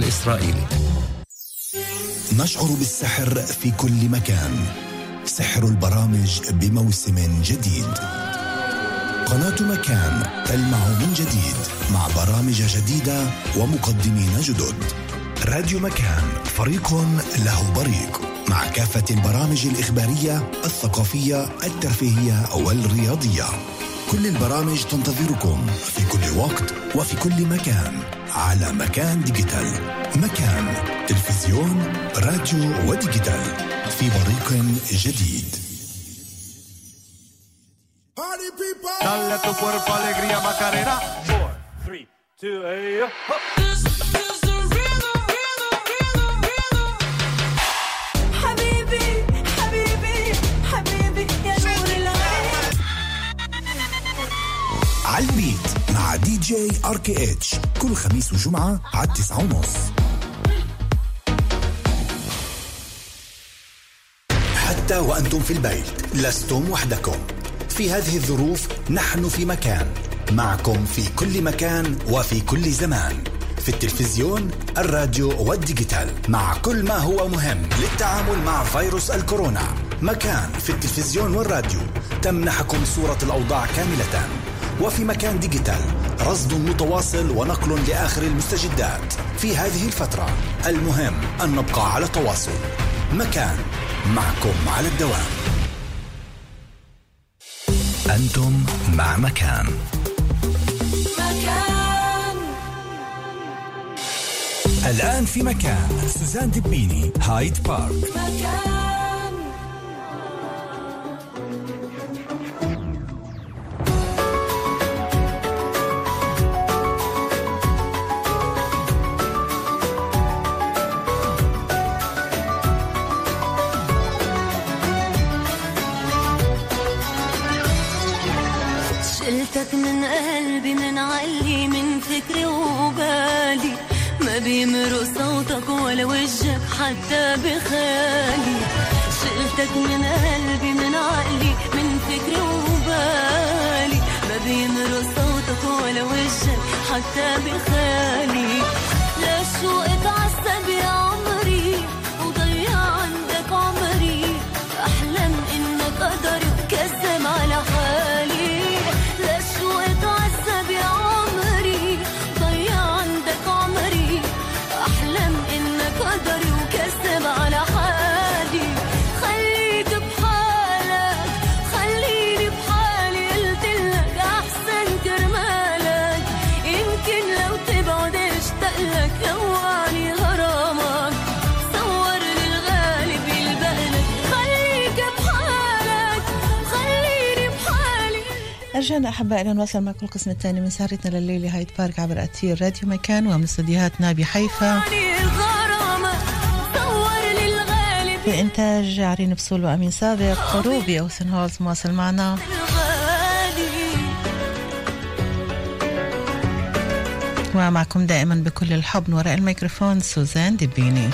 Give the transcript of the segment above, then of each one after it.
الإسرائيلي. نشعر بالسحر في كل مكان. سحر البرامج بموسم جديد. قناة مكان تلمع من جديد مع برامج جديدة ومقدمين جدد. راديو مكان فريق له بريق مع كافة البرامج الإخبارية الثقافية الترفيهية والرياضية. كل البرامج تنتظركم في كل وقت وفي كل مكان على مكان digital. مكان تلفزيون راديو و digital في بريق جديد. Dale tu cuerpo alegría Macarena. 4, 3, 2, J R K H. كل خميس وجمعة على التسعة ونص. حتى وأنتم في البيت لستم وحدكم. في هذه الظروف نحن في مكان. معكم في كل مكان وفي كل زمان. في التلفزيون الراديو وال digital. مع كل ما هو مهم للتعامل مع فيروس الكورونا. مكان في التلفزيون والراديو. تمنحكم صورة الأوضاع كاملة. وفي مكان digital. رصد متواصل ونقل لآخر المستجدات في هذه الفترة. المهم أن نبقى على تواصل. مكان معكم على الدوام. أنتم مع مكان. مكان. الآن في مكان. سوزان دبيني هايد بارك. مكان. ما بيمر صوتك ولا وجهك حتى بخيالي. شلتك من قلبي من عقلي من فكري وبالي. ما بيمر صوتك ولا وجهك حتى بخيالي. لا شو اتعذب رجعنا أحبائنا نواصل معكم القسم الثاني من سهرتنا لليلة هايد بارك عبر أثير راديو مكان ومن استديوهاتنا بحيفا. يعني غرامك صور للغالب في إنتاج عرين بسول وأمين سابق روبي أوسن هولز مواصل معنا. ومعكم دائما بكل الحب وراء الميكروفون سوزان دبيني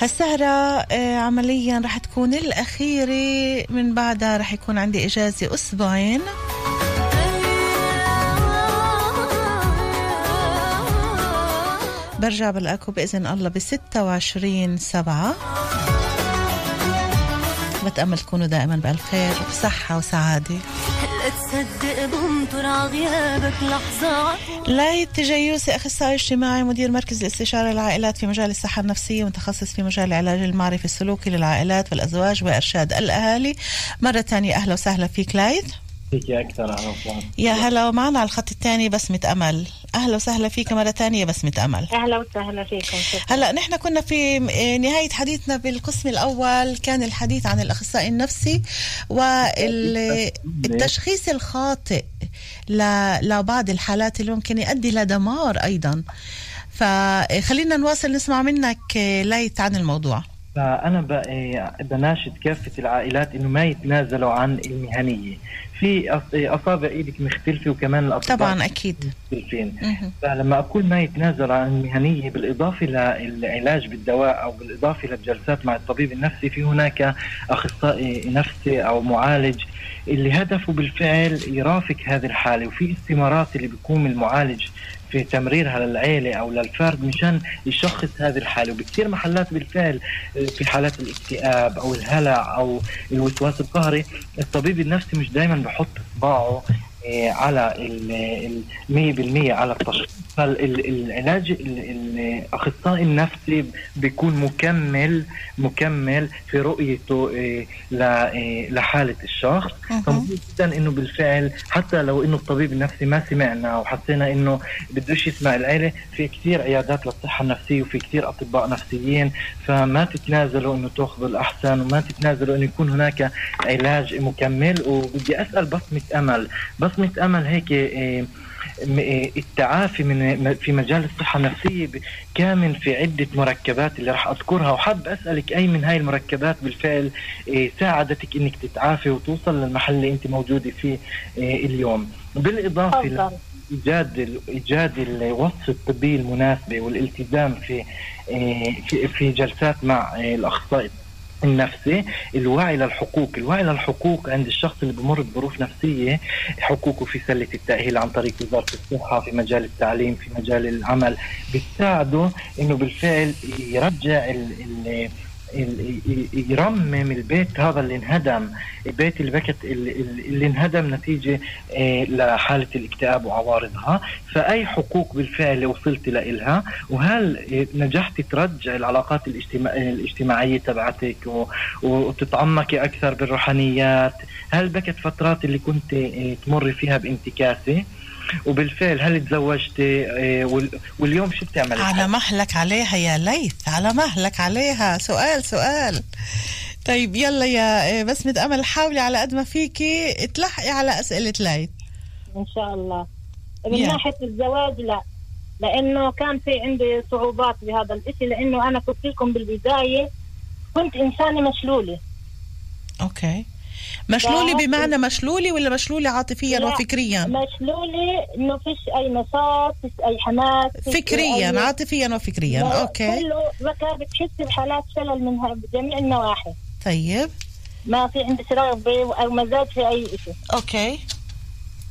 هالسهرة آه، عمليا رح تكون الأخيرة من بعدها رح يكون عندي إجازة أسبوعين. برجع بلاقوا بإذن الله ب 26 سبعة. بتأمل تكونوا دائما بألف خير وصحة وسعادة. لا تصدق بنطر عغيابك لحظة لايت تجيوسي أخصائي اجتماعي مدير مركز الاستشارة للعائلات في مجال الصحة النفسية ومتخصص في مجال العلاج المعرفي السلوكي للعائلات والأزواج وإرشاد الأهالي. مرة ثانية أهلا وسهلا فيك لايت. أهلا وسهلا. يا هلا ومعنا على الخط الثاني بسمة أمل. أهلا وسهلا فيك مرة ثانية بسمة أمل أهلا وسهلا فيكم شكرا. هلا نحن كنا في نهاية حديثنا بالقسم الأول. كان الحديث عن الأخصائي النفسي والتشخيص الخاطئ ل- لبعض الحالات اللي ممكن يؤدي لدمار أيضا. فخلينا نواصل نسمع منك ليت عن الموضوع. فأنا ب- بناشد كافة العائلات إنه ما يتنازلوا عن المهنية. في أص- أصابع إيدك مختلفة وكمان الاطباء طبعا أكيد. مختلفين. فلما أقول ما يتنازل عن المهنية بالإضافة للعلاج بالدواء أو بالإضافة للجلسات مع الطبيب النفسي في هناك أخصائي نفسي أو معالج اللي هدفه بالفعل يرافق هذه الحالة وفي استمارات اللي بيقوم المعالج في تمريرها للعيلة أو للفرد مشان يشخص هذه الحالة. وبكثير محلات بالفعل في حالات الاكتئاب أو الهلع أو الوسواس القهري الطبيب النفسي مش دائما بحط آه، على ال 100% على التشخيص. فالعلاج الاخصائي النفسي بيكون مكمل مكمل في رؤيته آه، آه، لحالة الشخص. فمهم جدا إنه بالفعل حتى لو إنه الطبيب النفسي ما سمعنا وحسينا إنه بدوش يسمع العيلة في كثير عيادات للصحة النفسية وفي كثير أطباء نفسيين. فما تتنازلوا إنه تاخذوا الأحسن وما تتنازلوا إنه يكون هناك علاج مكمل. وبدي أسأل بصمة أمل بصمه امل هيك آه، التعافي من في مجال الصحة النفسية كامن في عدة مركبات اللي راح أذكرها. وحاب أسألك أي من هاي المركبات بالفعل ساعدتك إنك تتعافي وتوصل للمحل اللي أنت موجودة فيه اليوم. بالإضافة ايجاد إيجاد الوصف الطبي المناسبه والالتزام في في في جلسات مع الأخصائي. النفسي الوعي للحقوق. الوعي للحقوق عند الشخص اللي بمر بظروف نفسية حقوقه في سلة التأهيل عن طريق وزارة الصحة في مجال التعليم في مجال العمل. بتساعده إنه بالفعل يرجع ال ال يرمم البيت هذا اللي انهدم البيت اللي بكت اللي انهدم نتيجة آه، لحالة الاكتئاب وعوارضها. فأي حقوق بالفعل وصلت لإلها وهل نجحت ترجع العلاقات الاجتماعية تبعتك وتتعمقي أكثر بالروحانيات؟ هل بكت فترات اللي كنت آه، تمر فيها بانتكاسة؟ وبالفعل هل تزوجت آه، واليوم شو بتعمل على مهلك عليها يا ليث على مهلك عليها. سؤال سؤال. طيب يلا يا آه، بسمة أمل حاولي على قد ما فيكي تلحقي على أسئلة ليث. إن شاء الله. من yeah. ناحية الزواج لا. لأنه كان في عندي صعوبات بهذا الإشي لأنه أنا قلت لكم بالبداية كنت إنسانة مشلولة. أوكي مشلولة بمعنى مشلولة ولا مشلولة عاطفيا لا وفكريا؟ مشلولة إنه فيش أي نشاط فيش أي حماس فكريا أي... عاطفيا وفكريا. okay. كله ذكر بتحس بحالات شلل من جميع النواحي. طيب. ما في عندي رغبة أو مزاج في أي شيء okay.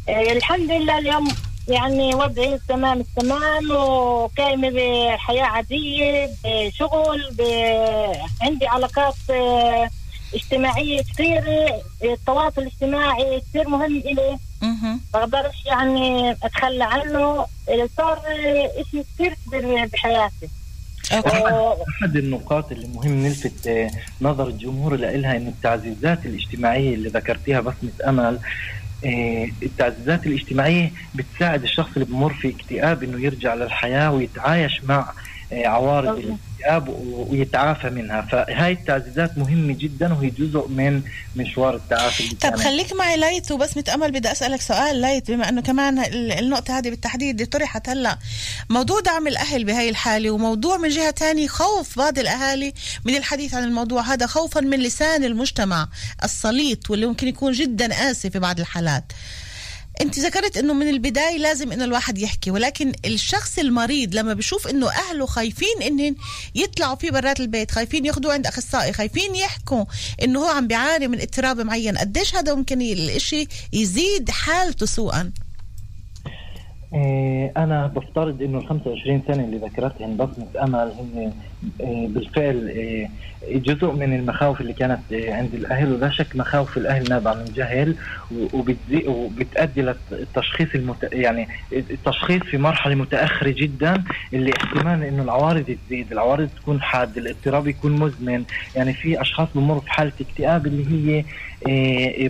آه الحمد لله اليوم يعني وضعي تمام التمام وقايمة بحياة عادية بشغل ب... عندي علاقات آه اجتماعية كثير التواصل الاجتماعي كثير مهم إلي. ما بقدرش يعني أتخلى عنه. صار شيء كثير كبير بحياتي. أحد النقاط اللي مهم نلفت نظر الجمهور لها انه التعزيزات الاجتماعية اللي ذكرتيها بسمه أمل آه، التعزيزات الاجتماعية بتساعد الشخص اللي بمر في اكتئاب إنه يرجع للحياة ويتعايش مع آه، عوارض الاكتئاب ويتعافى منها. فهاي التعزيزات مهمة جدا وهي جزء من مشوار التعافي طب خليك معي ليت وبس متأمل بدي أسألك سؤال ليت بما أنه كمان النقطة هذه بالتحديد طرحت هلأ. موضوع دعم الأهل بهاي الحالة وموضوع من جهة تانية خوف بعض الأهالي من الحديث عن الموضوع هذا خوفا من لسان المجتمع السليط واللي ممكن يكون جدا قاسي في بعض الحالات. انت ذكرت انه من البداية لازم انه الواحد يحكي ولكن الشخص المريض لما بشوف انه اهله خايفين انهم يطلعوا فيه برات البيت خايفين ياخذوه عند اخصائي خايفين يحكوا انه هو عم بيعاني من اضطراب معين قديش هذا ممكن الإشي يزيد حالته سوءا؟ إيه، أنا بفترض إنه ال 25 سنة اللي ذكرتهم بصمة أمل هن إيه، بالفعل إيه، جزء من المخاوف اللي كانت عند الأهل ولا شك مخاوف الأهل نابعه من جهل وبتؤدي للتشخيص المت... يعني التشخيص في مرحلة متأخرة جدا اللي احتمال إنه العوارض تزيد، العوارض تكون حادة، الاضطراب يكون مزمن، يعني في أشخاص بمروا في حالة اكتئاب اللي هي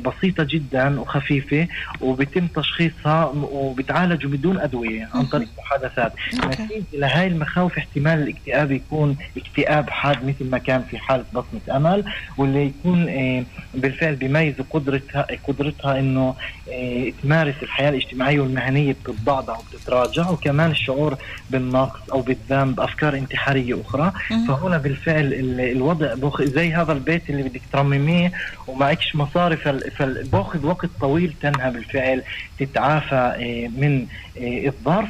بسيطة جدا وخفيفة وبيتم تشخيصها وبتعالجوا بدون أدوية عن طريق محادثات. نتيجة لهي المخاوف احتمال الاكتئاب يكون اكتئاب حاد مثل ما كان في حالة بصمة أمل واللي يكون آه، بالفعل بيميز قدرتها قدرتها إنه آه، تمارس الحياة الاجتماعية والمهنية بتتضعضع وبتتراجع وكمان الشعور بالنقص أو بالذنب افكار انتحارية أخرى. فهنا بالفعل الوضع زي هذا البيت اللي بدك ترمميه ومعكش مصاري فباخذ وقت طويل تنها بالفعل تتعافى آه، من آه، الظرف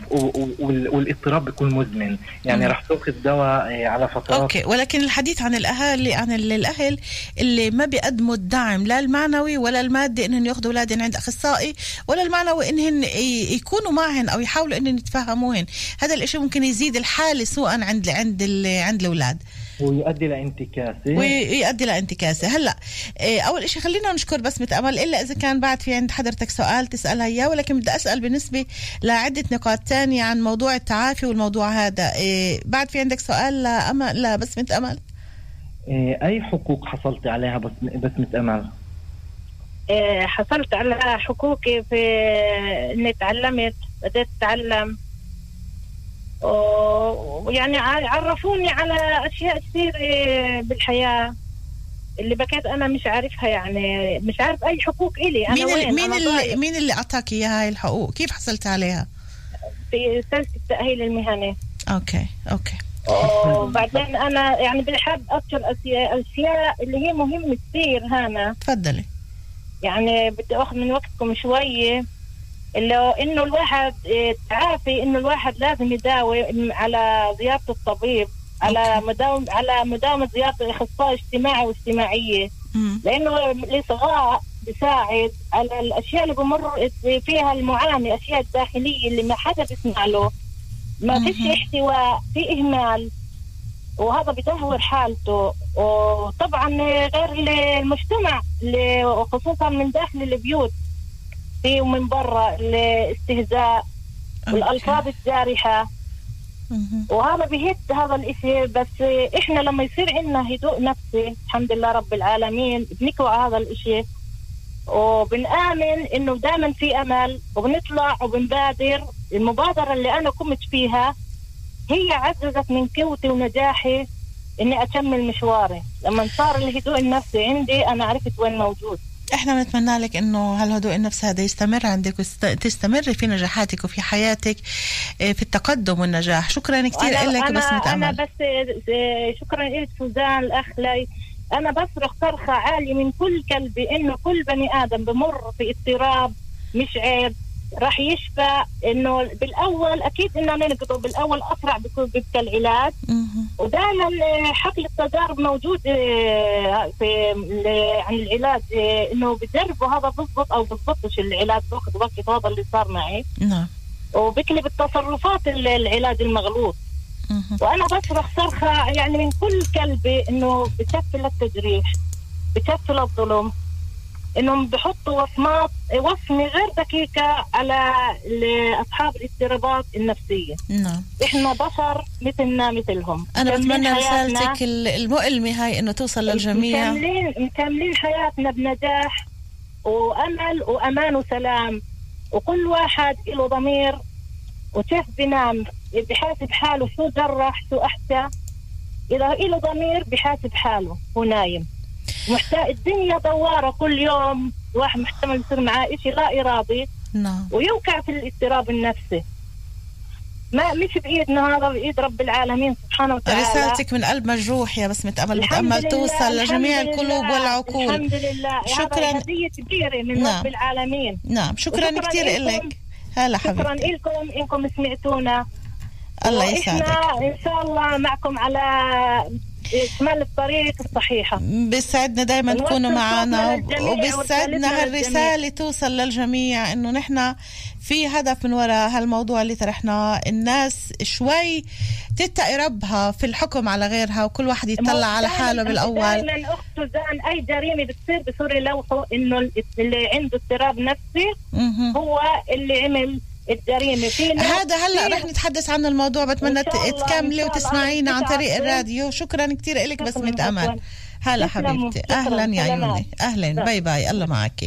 والاضطراب بيكون مزمن. يعني. رح تاخذ دواء آه، على فترات. أوكي. ولكن الحديث عن الأهالي عن ال- الأهل اللي ما بيقدموا الدعم لا المعنوي ولا المادي انهم ياخذوا اولادهم عند أخصائي ولا المعنوي انهم يكونوا معهن أو يحاولوا انهم يتفهموهن. هذا الإشي ممكن يزيد الحالة سوءا عند عند عند الأولاد. ويؤدي لانتكاسة. ويؤدي لانتكاسة. هلا إيه، أول شيء خلينا نشكر بسمه أمل إلا إذا كان بعد في عند حضرتك سؤال تسألها إياه ولكن بدي أسأل بالنسبة لعدة نقاط تانية عن موضوع التعافي والموضوع هذا. إيه، بعد في عندك سؤال لأمل لا بسمه أمل؟ آه، أي حقوق حصلت عليها بس بسمة أمل؟ حصلت على حقوقي في إني تعلمت بديت أتعلم. و- ويعني عرفوني على أشياء كثير آه، بالحياة اللي بكيت أنا مش عارفها يعني مش عارف أي حقوق إلي أنا مين وين؟ مين أنا اللي مين اللي أعطاك إياها هاي الحقوق؟ كيف حصلت عليها؟ في سلسلة التاهيل المهني okay okay. وبعدين أنا يعني بحب اذكر أشياء- أشياء اللي هي مهمة كثير هنا تفضلي. يعني بدي أخذ من وقتكم شوية. هو إنه الواحد إيه، تعافي إنه الواحد لازم يداوم على زيارة الطبيب على مداوم على مداومه زيارة الأخصائي اجتماعي واجتماعيه مم. لأنه الإصغاء بيساعد على الأشياء اللي بمر فيها المعاناه الاشياء الداخلية اللي ما حدا بيسمع له. ما فيش. احتواء في إهمال وهذا بدهور حالته. وطبعا غير المجتمع وخصوصا من داخل البيوت. في ومن برا الاستهزاء والالفاظ الجارحة. وهذا بيهد هذا الإشي بس إحنا لما يصير عندنا هدوء نفسي الحمد لله رب العالمين بنكوى هذا الإشي. وبنآمن إنه دائما في أمل وبنطلع وبنبادر. المبادرة اللي أنا قمت فيها هي عززت من قوتي ونجاحي إني أكمل مشواري. لما صار الهدوء النفسي عندي أنا عرفت وين موجود. إحنا بنتمنى لك انه هالهدوء النفسي هذا يستمر عندك وتستمر في نجاحاتك وفي حياتك إيه، في التقدم والنجاح. شكرا كثير أنا- لك بسمة أنا امل بس آه، شكرا لك سوزان الأخ لي. أنا بصرخ صرخة عالية من كل قلبي إنه كل بني آدم بمر في اضطراب مش عيب. راح يشفى إنه بالأول أكيد إنه ننقضه بالأول أسرع بيكون بيبقى العلاج. ودائما آه، حقل التجارب موجود آه، في عن العلاج آه، إنه بجربوا هذا بالضبط أو بالضبطش العلاج بأخذ وقت هذا اللي صار معي نعم وبقلب التصرفات ال- العلاج المغلوط. وأنا بصرخ صرخة يعني من كل قلبي إنه بكفي للتجريح بكفي للظلم إنهم بحطوا وصمات وصمة غير دقيقة على اصحاب الاضطرابات النفسية. نعم. إحنا بشر مثلنا مثلهم. أنا بتمنى رسالتك ال- المؤلمة هاي إنه توصل للجميع. مكملين مكملين حياتنا بنجاح وأمل وأمان وسلام. وكل واحد له ضمير. وكيف بنام؟ بحاسب حاله شو جرح شو أحكى. إذا له ضمير بحاسب حاله هو نايم. محتاج الدنيا دوارة كل يوم واحد محتمل يصير معاه شيء لا إرادي. نعم. ويوقع في الاضطراب النفسي. ما مش بإيدنا هذا بإيد رب العالمين سبحانه وتعالى. رسالتك من قلب مجروح يا بسمة امل بتامل توصل لجميع القلوب والعقول. الحمد لله. شكراً. هدية كبيرة من نعم. رب العالمين. نعم. شكرا وشكراً كثير. لك هلا شكرا حبيبتي لكم إنكم سمعتونا. الله يسعدك. إن شاء الله معكم على إكمال الطريق الصحيحة. بيسعدنا دائما تكونوا معنا وبيسعدنا هالرسالة توصل للجميع إنه نحن في هدف من وراء هالموضوع اللي طرحناه. الناس شوي تتقي ربها في الحكم على غيرها وكل واحد يطلع على حاله بالأول. دائما أخت سوزان أي جريمة بتصير بصير يلوحوا إنه اللي عنده اضطراب نفسي. هو اللي عمل الجريمة في ناس هذا هلا رح نتحدث عن الموضوع بتمنى تكملي. وتسمعينا عن طريق. الراديو شكرا كثير لك بسمة امل. هلا. حبيبتي. أهلا يا. عيوني أهلا. bye bye الله معك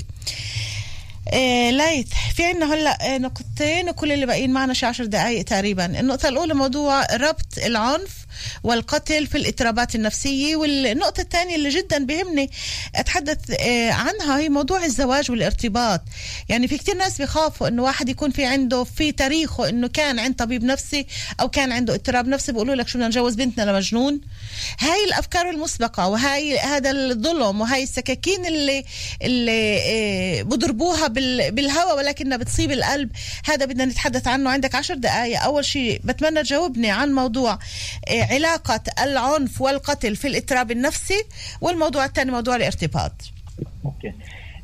إيه لايت في عنا هلا إيه، نقطتين وكل اللي باقيين معنا شي عشر دقائق تقريبا النقطة الأولى موضوع ربط العنف والقتل في الاضطرابات النفسية. والنقطة الثانية اللي جدا بهمني أتحدث إيه، عنها هي موضوع الزواج والارتباط. يعني في كتير ناس بيخافوا إنه واحد يكون في عنده في تاريخه إنه كان عند طبيب نفسي أو كان عنده اضطراب نفسي. بيقولوا لك شو بدنا نجوز بنتنا لمجنون. هاي الأفكار المسبقة وهاي هذا الظلم وهاي السكاكين اللي اللي إيه، بضربوها بال- بالهواء ولكنها بتصيب القلب. هذا بدنا نتحدث عنه. عندك عشر دقائق أول شيء بتمنى تجاوبني عن موضوع إيه، علاقة العنف والقتل في الاضطراب النفسي والموضوع الثاني موضوع الارتباط. أوكي.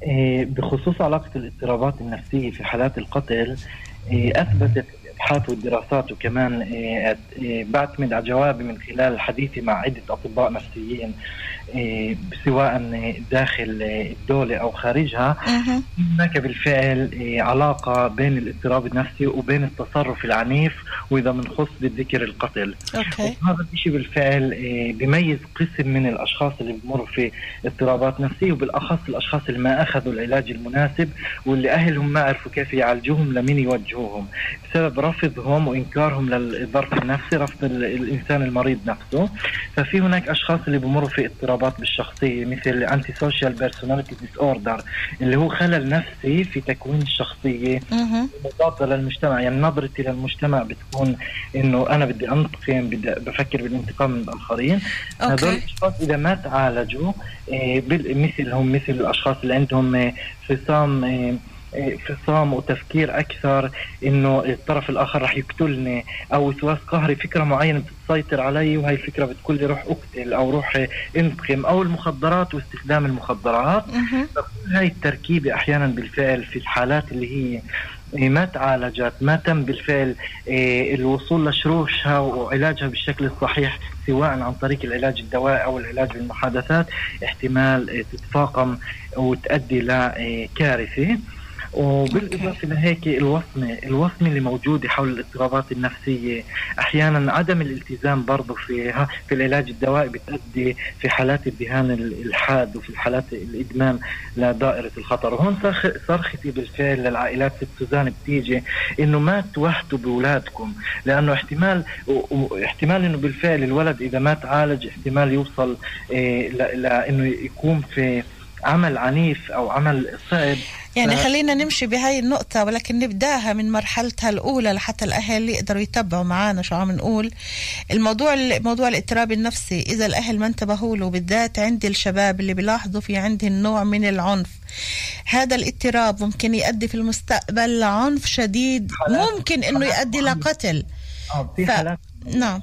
إيه، بخصوص علاقة الاضطرابات النفسية في حالات القتل إيه، أثبتت الابحاث والدراسات وكمان إيه، بعتمد على جوابي من خلال حديثي مع عدة أطباء نفسيين. سواء داخل الدولة أو خارجها. هناك بالفعل إيه، علاقة بين الاضطراب النفسي وبين التصرف العنيف وإذا بنخص بالذكر القتل. okay. هذا الشيء بالفعل آه، بيميز قسم من الأشخاص اللي بمروا في اضطرابات نفسية وبالأخص الأشخاص اللي ما أخذوا العلاج المناسب واللي أهلهم ما عرفوا كيف يعالجوهم لمين يوجهوهم. بسبب رفضهم وإنكارهم للظرف النفسي رفض ال- الإنسان المريض نفسه. ففي هناك أشخاص اللي بمروا في اضطرابات بالشخصية مثل antisocial personality disorder اللي هو خلل نفسي في تكوين الشخصية مهم. مضادة للمجتمع يعني نظرتي للمجتمع بتكون إنه أنا بدي أنتقم بدي بفكر بالانتقام من الآخرين أوكي. هذول الأشخاص إذا ما تعالجوا بال- مثلهم مثل الأشخاص اللي عندهم آه، فصام فصام وتفكير أكثر إنه الطرف الآخر رح يقتلني أو وسواس قهري فكرة معينة بتسيطر علي وهي الفكرة بتقول لي روح أقتل أو روح انتقم أو المخدرات واستخدام المخدرات. فكل هاي التركيبة أحيانا بالفعل في الحالات اللي هي إيه، ما تعالجت ما تم بالفعل إيه، الوصول لشروشها وعلاجها بالشكل الصحيح سواء عن طريق العلاج الدوائي أو العلاج بالمحادثات احتمال إيه، تتفاقم وتؤدي لكارثة وبالإضافة لهيك الوصمة الوصمة اللي موجودة حول الاضطرابات النفسية أحيانا عدم الالتزام برضه في في العلاج الدوائي بتؤدي في حالات الذهان الحاد وفي الحالات الإدمان لدائرة الخطر. وهون صرخ- صرختي بالفعل للعائلات ست سوزان بتيجي إنه ما توهتوا بأولادكم لأنه احتمال احتمال إنه بالفعل الولد إذا ما تعالج احتمال يوصل إيه ل- لإنه يكون في عمل عنيف أو عمل صعب. يعني ف- خلينا نمشي بهاي النقطة ولكن نبدأها من مرحلتها الأولى لحتى الأهل يقدروا يتبعوا معنا شو عم نقول. الموضوع موضوع الاضطراب النفسي إذا الأهل ما انتبهوا له بالذات عند الشباب اللي بيلاحظوا في عندهم نوع من العنف. هذا الاضطراب ممكن يؤدي في المستقبل لعنف شديد ممكن إنه يؤدي. لقتل. آه في ف- حالات نعم.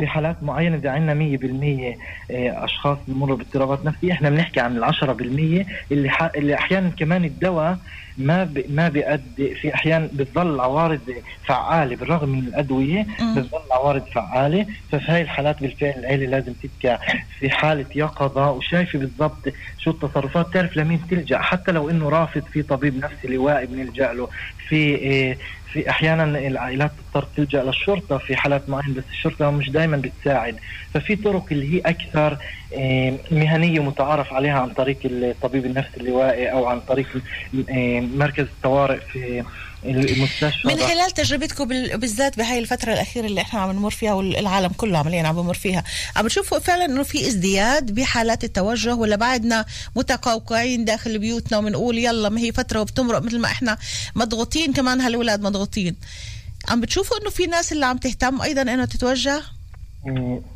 في حالات معينة إذا عندنا 100% آه، أشخاص بمروا باضطرابات نفسية إحنا بنحكي عن ال 10% اللي. اللي أحيانا كمان الدواء ما ب... ما بيأدي في أحيان بتظل عوارض فعالة بالرغم من الأدوية مم. بتظل عوارض فعالة. ففي هاي الحالات بالفعل العيلة لازم تبقى في حالة يقظة وشايفة بالضبط شو التصرفات تعرف لمين تلجأ. حتى لو إنه رافض في طبيب نفسي لوائي بنلجأ له. في آه، في أحيانا العائلات تضطر تلجأ للشرطة في حالات معينة بس الشرطة مش دائما بتساعد. ففي طرق اللي هي أكثر مهنية متعارف عليها عن طريق الطبيب النفسي اللوائي أو عن طريق مركز الطوارئ في المستشفى. من خلال تجربتكم بال- بالذات بهاي الفترة الأخيرة اللي إحنا عم نمر فيها والعالم كله عمليا عم بمر فيها عم بتشوفوا فعلا إنه في ازدياد بحالات التوجه ولا بعدنا متقوقعين داخل بيوتنا وبنقول يلا ما هي فترة وبتمرق مثل ما إحنا مضغوطين كمان هالولاد مضغوطين. عم بتشوفوا إنه في ناس اللي عم تهتم أيضا إنه تتوجه؟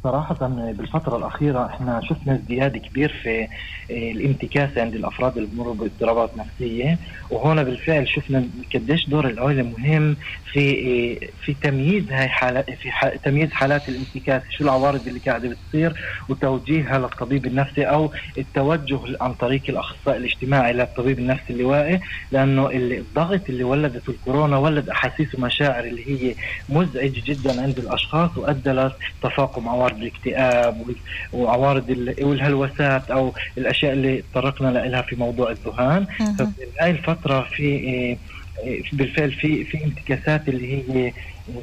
صراحة بالفترة الأخيرة إحنا شفنا ازدياد كبير في إيه، الانتكاسة عند الأفراد اللي بمروا باضطرابات نفسية. وهنا بالفعل شفنا قديش دور العائلة مهم في إيه، في تمييز هاي حالات في ح- تمييز حالات الانتكاسة شو العوارض اللي قاعدة بتصير وتوجيهها للطبيب النفسي أو التوجه عن طريق الأخصائي الاجتماعي للطبيب النفسي اللوائي. لأنه الضغط اللي ولدته الكورونا ولد أحاسيس ومشاعر اللي هي مزعج جدا عند الأشخاص وأدى لتفاقم عوارض الاكتئاب وعوارض ال- والهلوسات أو الأشياء اللي تطرقنا لها في موضوع الذهان مهم. ففي هاي الفترة في إيه، إيه، بالفعل في في انتكاسات اللي هي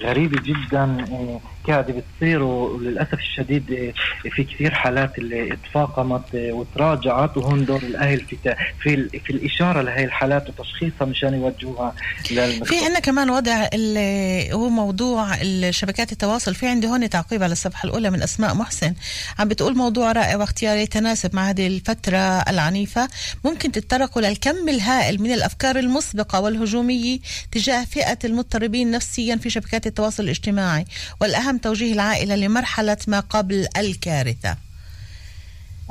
غريبه جدا قاعدة بتصير وللأسف الشديد في كثير حالات اللي تفاقمت وتراجعت وهون دور الأهل في في في الإشارة لهي الحالات وتشخيصها مشان يوجهوها للمختص في عندنا كمان وضع اللي هو موضوع الشبكات التواصل. في عندي هون تعقيب على الصفحة الأولى من أسماء محسن. عم بتقول موضوع رائع واختيار يتناسب مع هذه الفترة العنيفة. ممكن تتطرقوا للكم الهائل من الأفكار المسبقة والهجومية تجاه فئة المضطربين نفسيا في شبكات التواصل الاجتماعي والأهم توجيه العائلة لمرحلة ما قبل الكارثة.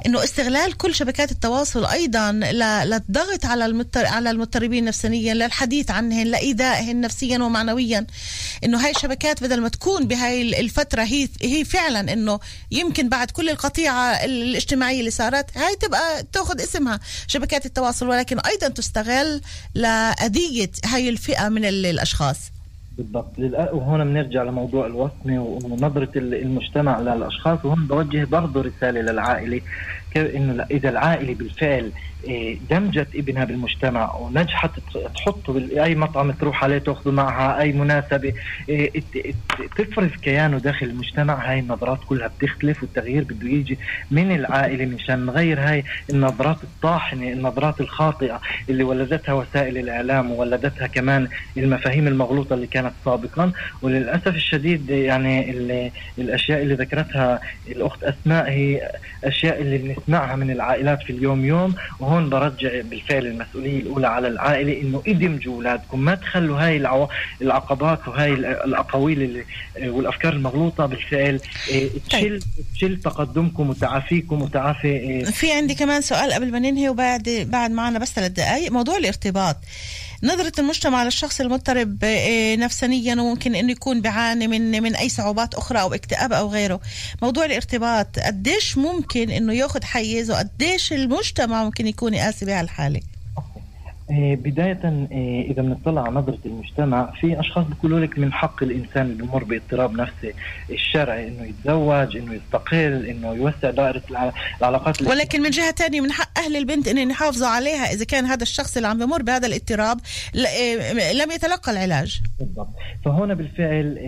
إنه استغلال كل شبكات التواصل أيضا للضغط على المضطر على المضطربين نفسيا للحديث عنهن لايذائهن نفسيا ومعنويا. إنه هاي الشبكات بدل ما تكون بهاي الفترة هي هي فعلا إنه يمكن بعد كل القطيعة الاجتماعية اللي صارت هاي تبقى تأخذ اسمها شبكات التواصل ولكن أيضا تستغل لأذية هاي الفئة من ال- الأشخاص. بالضبط. وهون بنرجع لموضوع الوصمه ونظره ال- المجتمع للأشخاص وهون بوجه برضه رسالة للعائلة إنه إذا العائلة بالفعل دمجت ابنها بالمجتمع ونجحت تحطه باي مطعم تروح عليه تأخذه معها أي مناسبة. إيه، تفرز كيانه داخل المجتمع. هاي النظرات كلها بتختلف والتغيير بده يجي من العائلة مشان نغير هاي النظرات الطاحنة النظرات الخاطئة اللي ولدتها وسائل الإعلام وولدتها كمان المفاهيم المغلوطة اللي كانت سابقا. وللأسف الشديد يعني ال- الأشياء اللي ذكرتها الأخت اسماء هي أشياء اللي بنسمعها من العائلات في اليوم يوم وهون برجع بالفعل المسؤولية الأولى على العائلة إنه ادمجوا أولادكم ما تخلوا هاي. العقبات وهاي ال- الأقاويل والأفكار المغلوطة بالفعل إيه، تشل تشل تقدمكم وتعافيكم وتعافي إيه، في عندي كمان سؤال قبل ما ننهي وبعد بعد معنا بس ثلاث دقائق موضوع الارتباط نظرة المجتمع للشخص المضطرب آه، نفسانيا وممكن إنه يكون بيعاني من من أي صعوبات أخرى أو اكتئاب أو غيره. موضوع الارتباط قديش ممكن إنه ياخذ حيز وقديش المجتمع ممكن يكون يقاسي بهالحالة؟ إيه، بداية إيه، إذا بنطلع على نظرة المجتمع في أشخاص بيقولوا لك من حق الإنسان اللي بمر باضطراب نفسي الشرعي إنه يتزوج إنه يستقل إنه يوسع دائرة الع- العلاقات. ولكن من جهة تانية من حق أهل البنت أن يحافظوا عليها إذا كان هذا الشخص اللي عم بمر بهذا الاضطراب آه، لم يتلقى العلاج بالضبط فهون بالفعل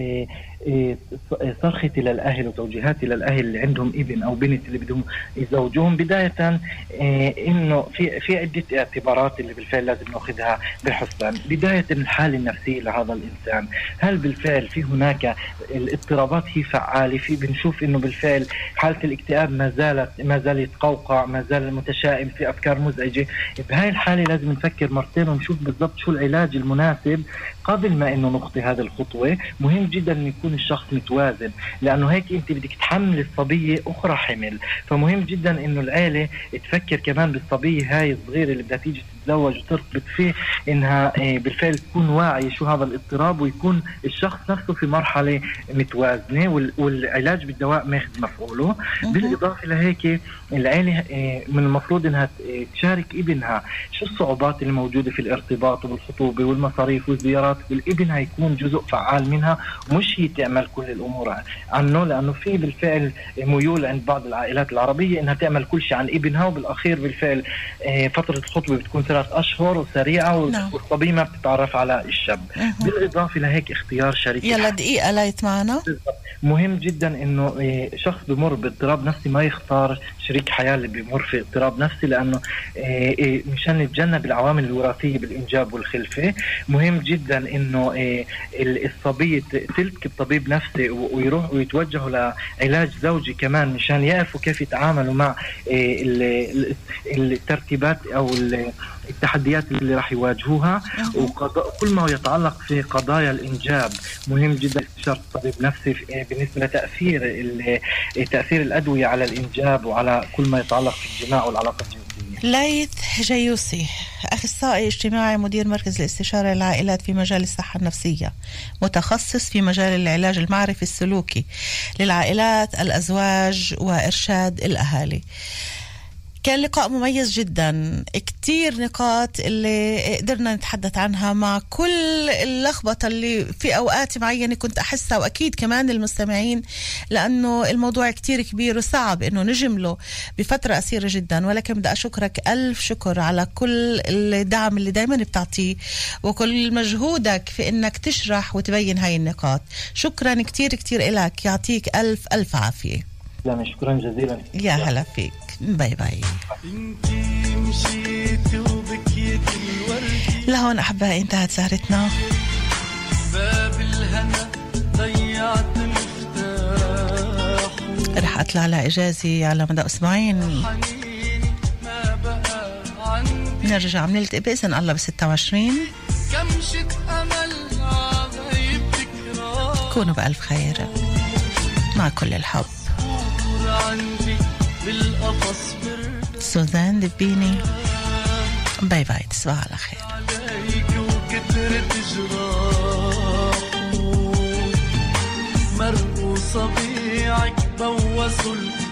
صرختي للاهل وتوجيهاتي للاهل اللي عندهم ابن أو بنت اللي بدهم يزوجوهم بداية إيه، إنه في في عدة اعتبارات اللي بالفعل لازم نأخذها بحسبان بداية الحالة النفسية لهذا الإنسان. هل بالفعل في هناك الاضطرابات؟ هي فعالة. في بنشوف إنه بالفعل حالة الاكتئاب ما زالت ما زال يتقوقع ما زال متشائم في أفكار مزعجة. بهاي الحالة لازم نفكر مرتين ونشوف بالضبط شو العلاج المناسب قبل ما إنه نخطي هذه الخطوة. مهم جدا إنه يكون الشخص متوازن لأنه هيك أنت بدك تحمل الصبية أخرى حمل. فمهم جدا إنه العيلة تفكر كمان بالصبية هاي الصغيرة اللي بدها تيجي تتزوج وترتبط فيه إنها آه، بالفعل تكون واعية شو هذا الاضطراب ويكون الشخص نفسه في مرحلة متوازنة وال- والعلاج بالدواء ماخذ مفعوله. بالإضافة لهيك العيلة آه، من المفروض إنها آه، تشارك ابنها. شو الصعوبات اللي موجودة في الارتباط وبالخطوبة والمصاريف والزيارات؟ والابن هيكون جزء فعال منها ومش هي تعمل كل الأمور. عنه لأنه في بالفعل ميول عند بعض العائلات العربية إنها تعمل كل شيء عن ابنها وبالأخير بالفعل آه، فترة الخطبة بتكون ثلاث أشهر وسريعة نعم. والصبيه ما بتتعرف على الشاب. بالإضافة لهيك اختيار شريك يلا دقيقة لايت معنا مهم جدا إنه إيه، شخص بمر باضطراب نفسي ما يختار شريك حياة اللي بيمر في اضطراب نفسي لأنه إيه، إيه، مشان نتجنب العوامل الوراثية بالإنجاب والخلفة مهم جدا إنه ال- الصبيه تلتقي بطبيب نفسي ويروح ويتوجهوا لعلاج زوجي كمان مشان يعرفوا كيف يتعاملوا مع ال- ال- الترتيبات أو التحديات اللي راح يواجهوها وقضاء كل ما يتعلق في قضايا الإنجاب. مهم جدا استشاره طبيب نفسي في- بالنسبة لتأثير ال- تأثير الأدوية على الإنجاب وعلى كل ما يتعلق في الجماع والعلاقة الجنسية. ليث جيوسي أخصائي اجتماعي مدير مركز الاستشارة للعائلات في مجال الصحة النفسية متخصص في مجال العلاج المعرفي السلوكي للعائلات الأزواج وإرشاد الأهالي. كان لقاء مميز جدا. كتير نقاط اللي قدرنا نتحدث عنها مع كل اللخبطة اللي في أوقات معينة كنت أحسها وأكيد كمان المستمعين لأنه الموضوع كتير كبير وصعب إنه نجمله بفترة قصيرة جدا. ولكن بدي أشكرك ألف شكر على كل الدعم اللي دايما بتعطيه وكل مجهودك في إنك تشرح وتبين هاي النقاط. شكرا كتير كتير إلك. يعطيك ألف ألف عافية. شكرا جزيلا. يا هلا فيك. باي باي. لهون أحبائي انتهت سهرتنا. باب الهنا ضيعت رح أطلع لإجازي على مدى أسبوعين. نرجع بنلتقي بإذن الله ب 26 كمشة أمل كونوا بألف خير. مع كل الحب. عندي سوزان دبيني. bye bye تصبحوا على خير. عليك وكترت جراحه مرقوا صبيعك بوسوا القضبان